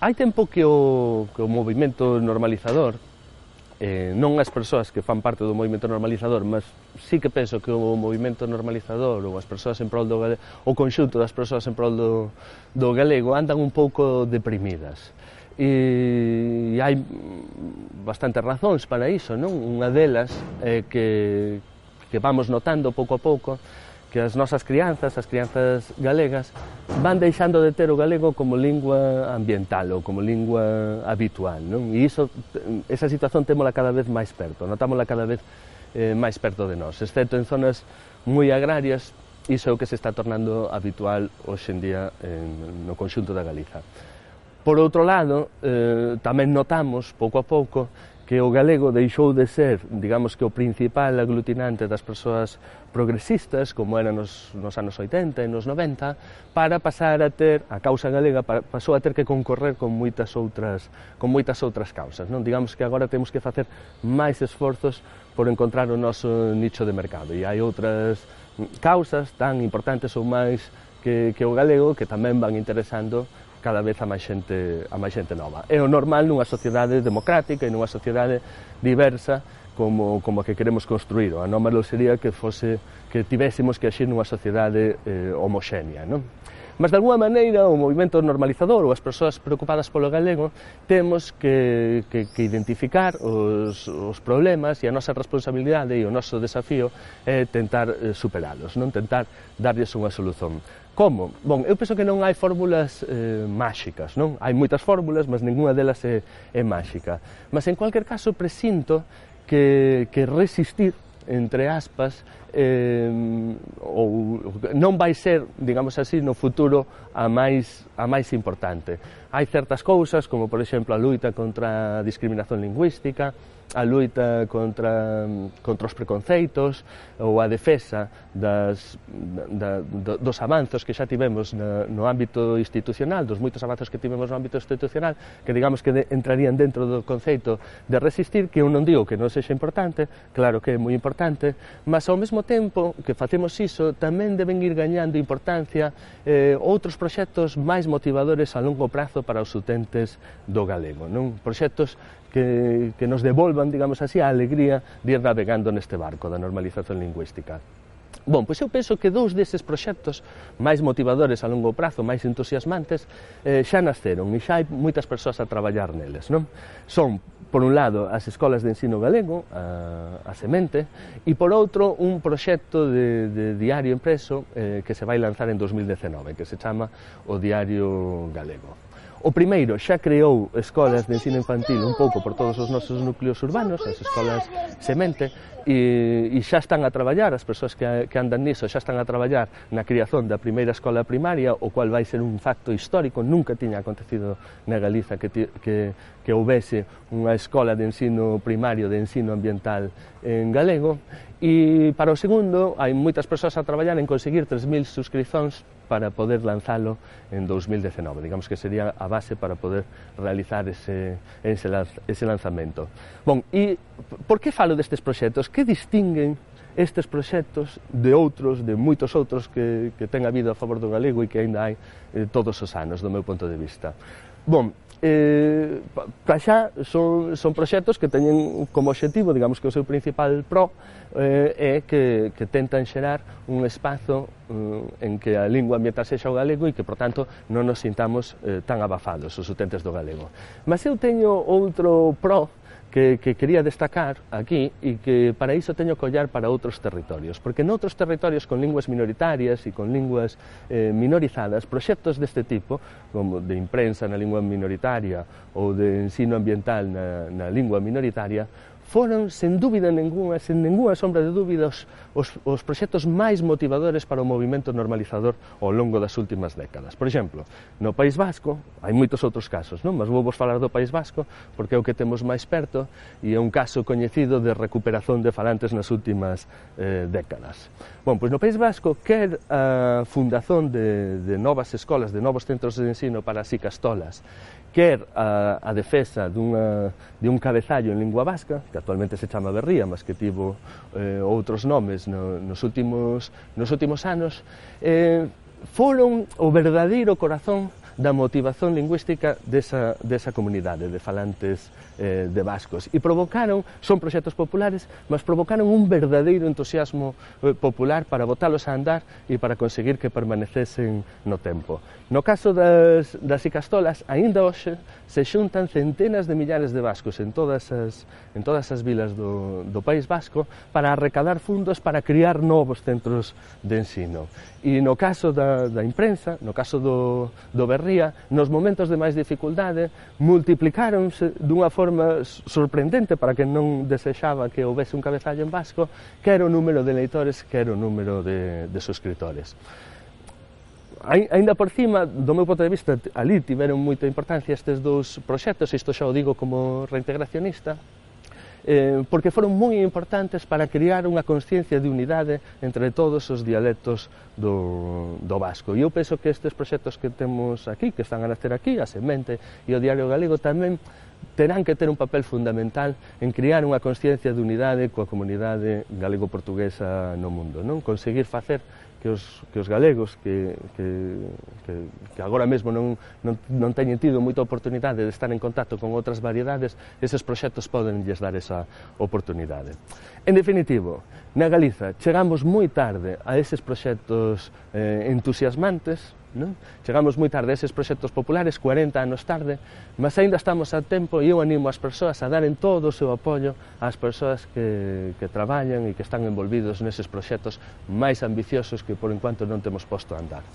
hai tempo que o, que o movimento normalizador eh, non as persoas que fan parte do movimento normalizador, mas sí que penso que o movimento normalizador ou as persoas en prol do galego, o conxunto das persoas en prol do, do galego andan un pouco deprimidas. E, e hai bastantes razóns para iso, non? Unha delas é eh, que, que vamos notando pouco a pouco que as nosas crianzas, as crianzas galegas, van deixando de ter o galego como lingua ambiental ou como lingua habitual, non? E iso, esa situación témola cada vez máis perto, notámola cada vez eh, máis perto de nós, excepto en zonas moi agrarias, iso é o que se está tornando habitual hoxendía en, no conxunto da Galiza. Por outro lado, eh, tamén notamos, pouco a pouco, que o galego deixou de ser, digamos que o principal aglutinante das persoas progresistas, como era nos, nos anos 80 e nos 90, para pasar a ter, a causa galega pasou a ter que concorrer con moitas outras, con moitas outras causas. Non? Digamos que agora temos que facer máis esforzos por encontrar o noso nicho de mercado. E hai outras causas tan importantes ou máis que, que o galego que tamén van interesando cada vez a máis xente, a máis xente nova. É o normal nunha sociedade democrática e nunha sociedade diversa como, como a que queremos construir. O anómalo sería que fose que tivésemos que axir nunha sociedade eh, homoxénea. Non? Mas, de alguma maneira, o movimento normalizador ou as persoas preocupadas polo galego temos que, que, que identificar os, os problemas e a nosa responsabilidade e o noso desafío é tentar eh, superalos, non tentar darlles unha solución. Como? Bon, eu penso que non hai fórmulas eh, máxicas, non? Hai moitas fórmulas, mas ninguna delas é, é máxica. Mas, en cualquier caso, presinto que, que resistir entre aspas, eh, ou non vai ser, digamos así, no futuro a máis, a máis importante. Hai certas cousas, como por exemplo a luita contra a discriminación lingüística, a luita contra, contra os preconceitos ou a defesa das, da, da, dos avanzos que xa tivemos na, no ámbito institucional, dos moitos avanzos que tivemos no ámbito institucional, que digamos que de, entrarían dentro do conceito de resistir, que eu non digo que non sexa importante, claro que é moi importante, mas ao mesmo tempo que facemos iso, tamén deben ir gañando importancia eh, outros proxectos máis motivadores a longo prazo para os utentes do galego, non? Proxectos que, que nos devolvan, digamos así, a alegría de ir navegando neste barco da normalización lingüística. Bon, pois eu penso que dous deses proxectos máis motivadores a longo prazo, máis entusiasmantes, eh, xa nasceron e xa hai moitas persoas a traballar neles, non? Son, por un lado, as escolas de ensino galego, a, a semente, e por outro, un proxecto de, de diario impreso eh, que se vai lanzar en 2019, que se chama o Diario Galego. O primeiro xa creou escolas de ensino infantil un pouco por todos os nosos núcleos urbanos, as escolas semente, e, e xa están a traballar, as persoas que, que andan niso xa están a traballar na criazón da primeira escola primaria, o cual vai ser un facto histórico, nunca tiña acontecido na Galiza que, que, que houvese unha escola de ensino primario, de ensino ambiental en galego, e para o segundo hai moitas persoas a traballar en conseguir 3.000 suscrizóns para poder lanzalo en 2019. Digamos que sería a base para poder realizar ese, ese, lanzamento. Bon, e por que falo destes proxectos? que distinguen estes proxectos de outros, de moitos outros que, que ten habido a favor do galego e que aínda hai eh, todos os anos, do meu punto de vista. Bom, eh, para xa son, son proxectos que teñen como objetivo, digamos que o seu principal pro eh, é que, que tentan xerar un espazo eh, en que a lingua ambiental sexa o galego e que, por tanto, non nos sintamos eh, tan abafados os utentes do galego. Mas eu teño outro pro que, que quería destacar aquí e que para iso teño que ollar para outros territorios, porque noutros territorios con linguas minoritarias e con linguas eh, minorizadas, proxectos deste tipo, como de imprensa na lingua minoritaria ou de ensino ambiental na, na lingua minoritaria, foron, sen dúbida ninguna, sen ninguna sombra de dúbida, os, os, os proxectos máis motivadores para o movimento normalizador ao longo das últimas décadas. Por exemplo, no País Vasco, hai moitos outros casos, non? mas vou vos falar do País Vasco, porque é o que temos máis perto, e é un caso coñecido de recuperación de falantes nas últimas eh, décadas. Bon, pois no País Vasco, quer a fundación de, de novas escolas, de novos centros de ensino para as icastolas, quer a, a defesa dunha, de un cabezallo en lingua vasca, que actualmente se chama Berría, mas que tivo eh, outros nomes no, nos, últimos, nos últimos anos, eh, foron o verdadeiro corazón da motivación lingüística desa, desa comunidade de falantes eh, de vascos e provocaron, son proxectos populares mas provocaron un verdadeiro entusiasmo eh, popular para botalos a andar e para conseguir que permanecesen no tempo. No caso das, das Icastolas, aínda hoxe se xuntan centenas de millares de vascos en todas as, en todas as vilas do, do País Vasco para arrecadar fundos para criar novos centros de ensino. E no caso da, da imprensa, no caso do, do Berrín, día, nos momentos de máis dificuldade, multiplicáronse dunha forma sorprendente para que non desexaba que houvese un cabezallo en vasco, que era o número de leitores, que era o número de, de suscriptores. Ainda por cima, do meu ponto de vista, ali tiveron moita importancia estes dous proxectos, isto xa o digo como reintegracionista, eh, porque foron moi importantes para crear unha consciencia de unidade entre todos os dialectos do, do vasco. E eu penso que estes proxectos que temos aquí, que están a nacer aquí, a Semente e o Diario Galego tamén terán que ter un papel fundamental en criar unha consciencia de unidade coa comunidade galego-portuguesa no mundo, non? Conseguir facer que os, que os galegos que, que, que, que agora mesmo non, non, non teñen tido moita oportunidade de estar en contacto con outras variedades, eses proxectos poden lles dar esa oportunidade. En definitivo, na Galiza chegamos moi tarde a eses proxectos eh, entusiasmantes, Non? Chegamos moi tarde a eses proxectos populares, 40 anos tarde, mas aínda estamos a tempo e eu animo as persoas a daren todo o seu apoio ás persoas que, que traballan e que están envolvidos neses proxectos máis ambiciosos que por enquanto non temos posto a andar.